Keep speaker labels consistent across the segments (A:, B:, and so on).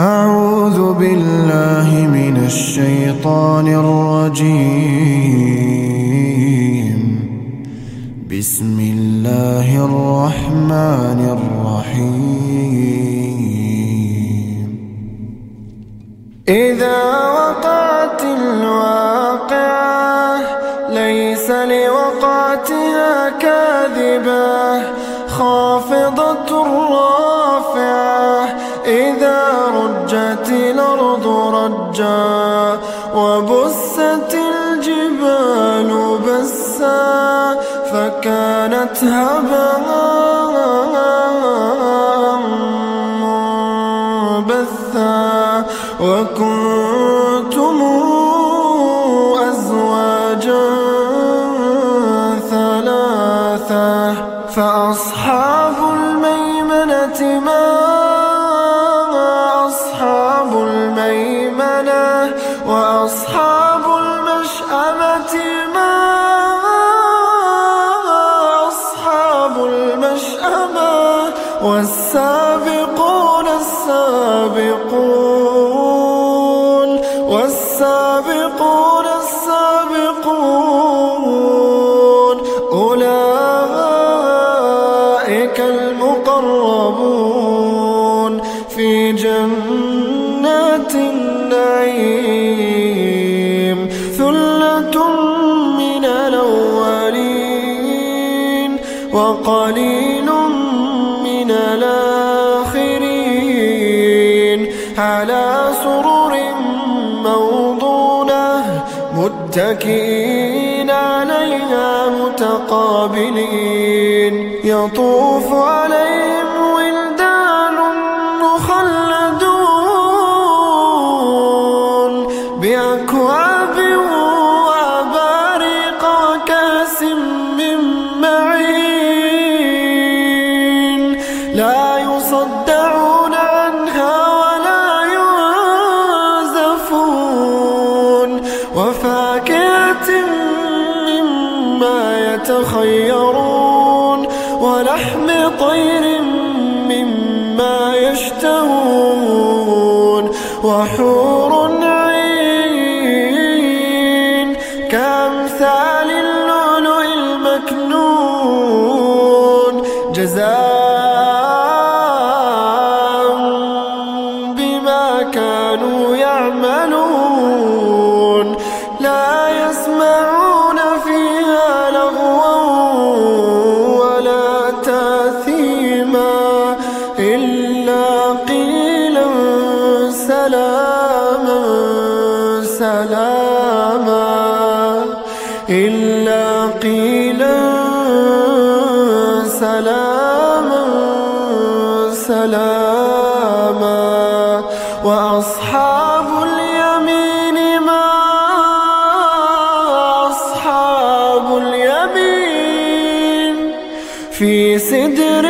A: أعوذ بالله من الشيطان الرجيم. بسم الله الرحمن الرحيم. إذا وقعت الواقعة ليس لوقعتها كاذبة. خافضة رافعة رجا وبست الجبال بسا فكانت هباء منبثا وكنتم أزواجا ثلاثة فأصحاب الميمنة ما والسابقون السابقون والسابقون السابقون أولئك المقربون في جنات النعيم ثلة من الأولين وقليل متكئين عليها متقابلين. يطوف عليهم ولدان مخلدون. بأكواب وأباريق وكأس من معين. لا يصدعون يتخيرون ولحم طير مما يشتهون وحور عين كأمثال إلا قيلا سلاما سلاما. إلا قيلا سلاما سلاما. وأصحاب اليمين ما أصحاب اليمين. في سدر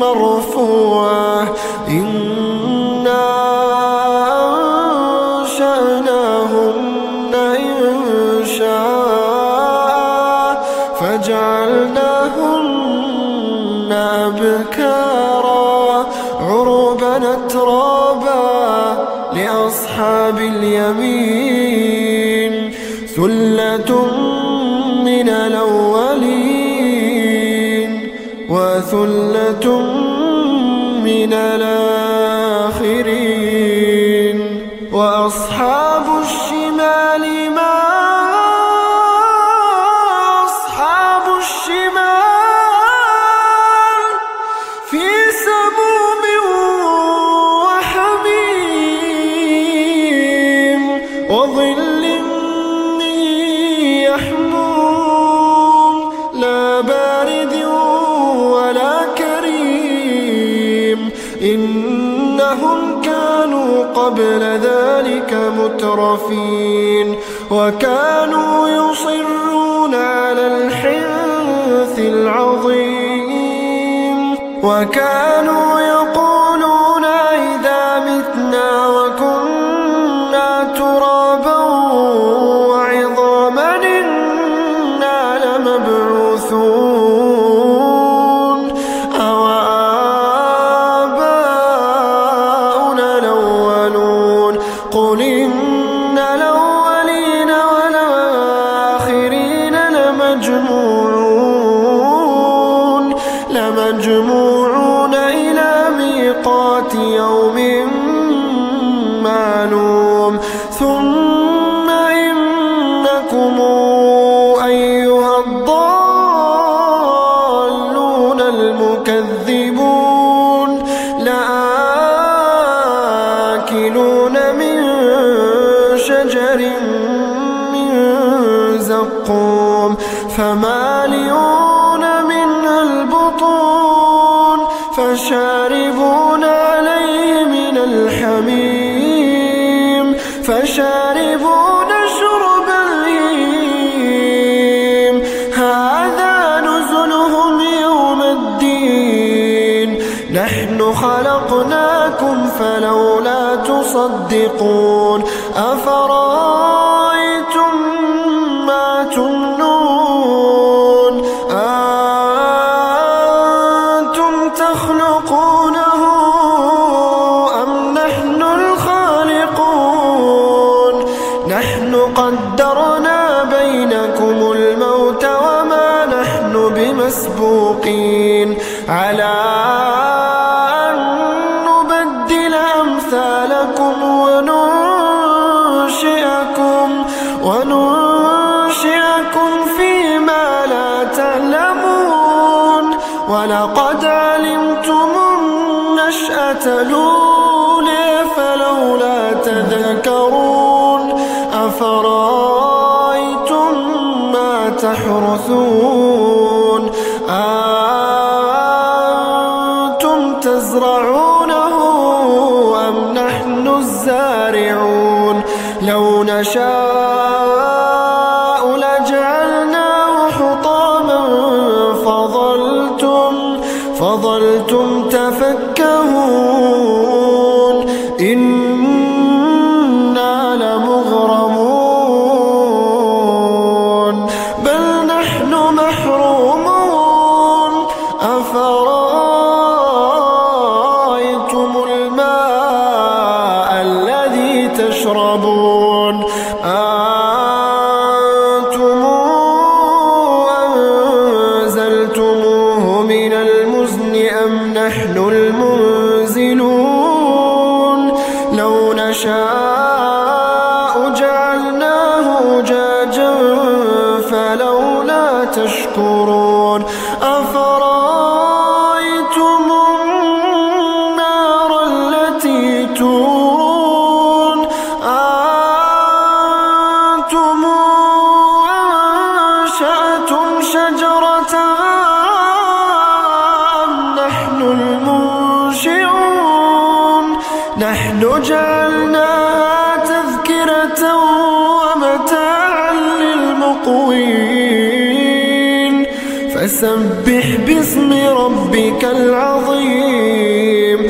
A: مرفوعة. إنا أنشأناهن إن شاء. فجعلناهن أبكارا. عربا أترابا لأصحاب اليمين. ثلة من الأولين. وثلة من الآخرين وأصحاب الشمال قبل ذلك مترفين وكانوا يصرون على الحنث العظيم وكانوا يقولون لمجموعون إلى ميقات يوم معلوم. ثم إنكم أيها الضالون المكذبون لآكلون من شجر من زقوم. فمالئون فشاربون عليه من الحميم فشاربون شرب الهيم هذا نزلهم يوم الدين. نحن خلقناكم فلولا تصدقون. تخلقونه أم نحن الخالقون؟ نحن قدرنا بينكم الموت وما نحن بمسبوقين. على أن نبدل أمثالكم وننشئكم وننشئكم الأولى فلولا تذكرون أفرأيتم ما تحرثون أنتم تزرعونه أم نحن الزارعون لو نشاء من المزن أم نحن المنزلون نحن جعلناها تذكرة ومتاعا للمقوين. فسبح باسم ربك العظيم.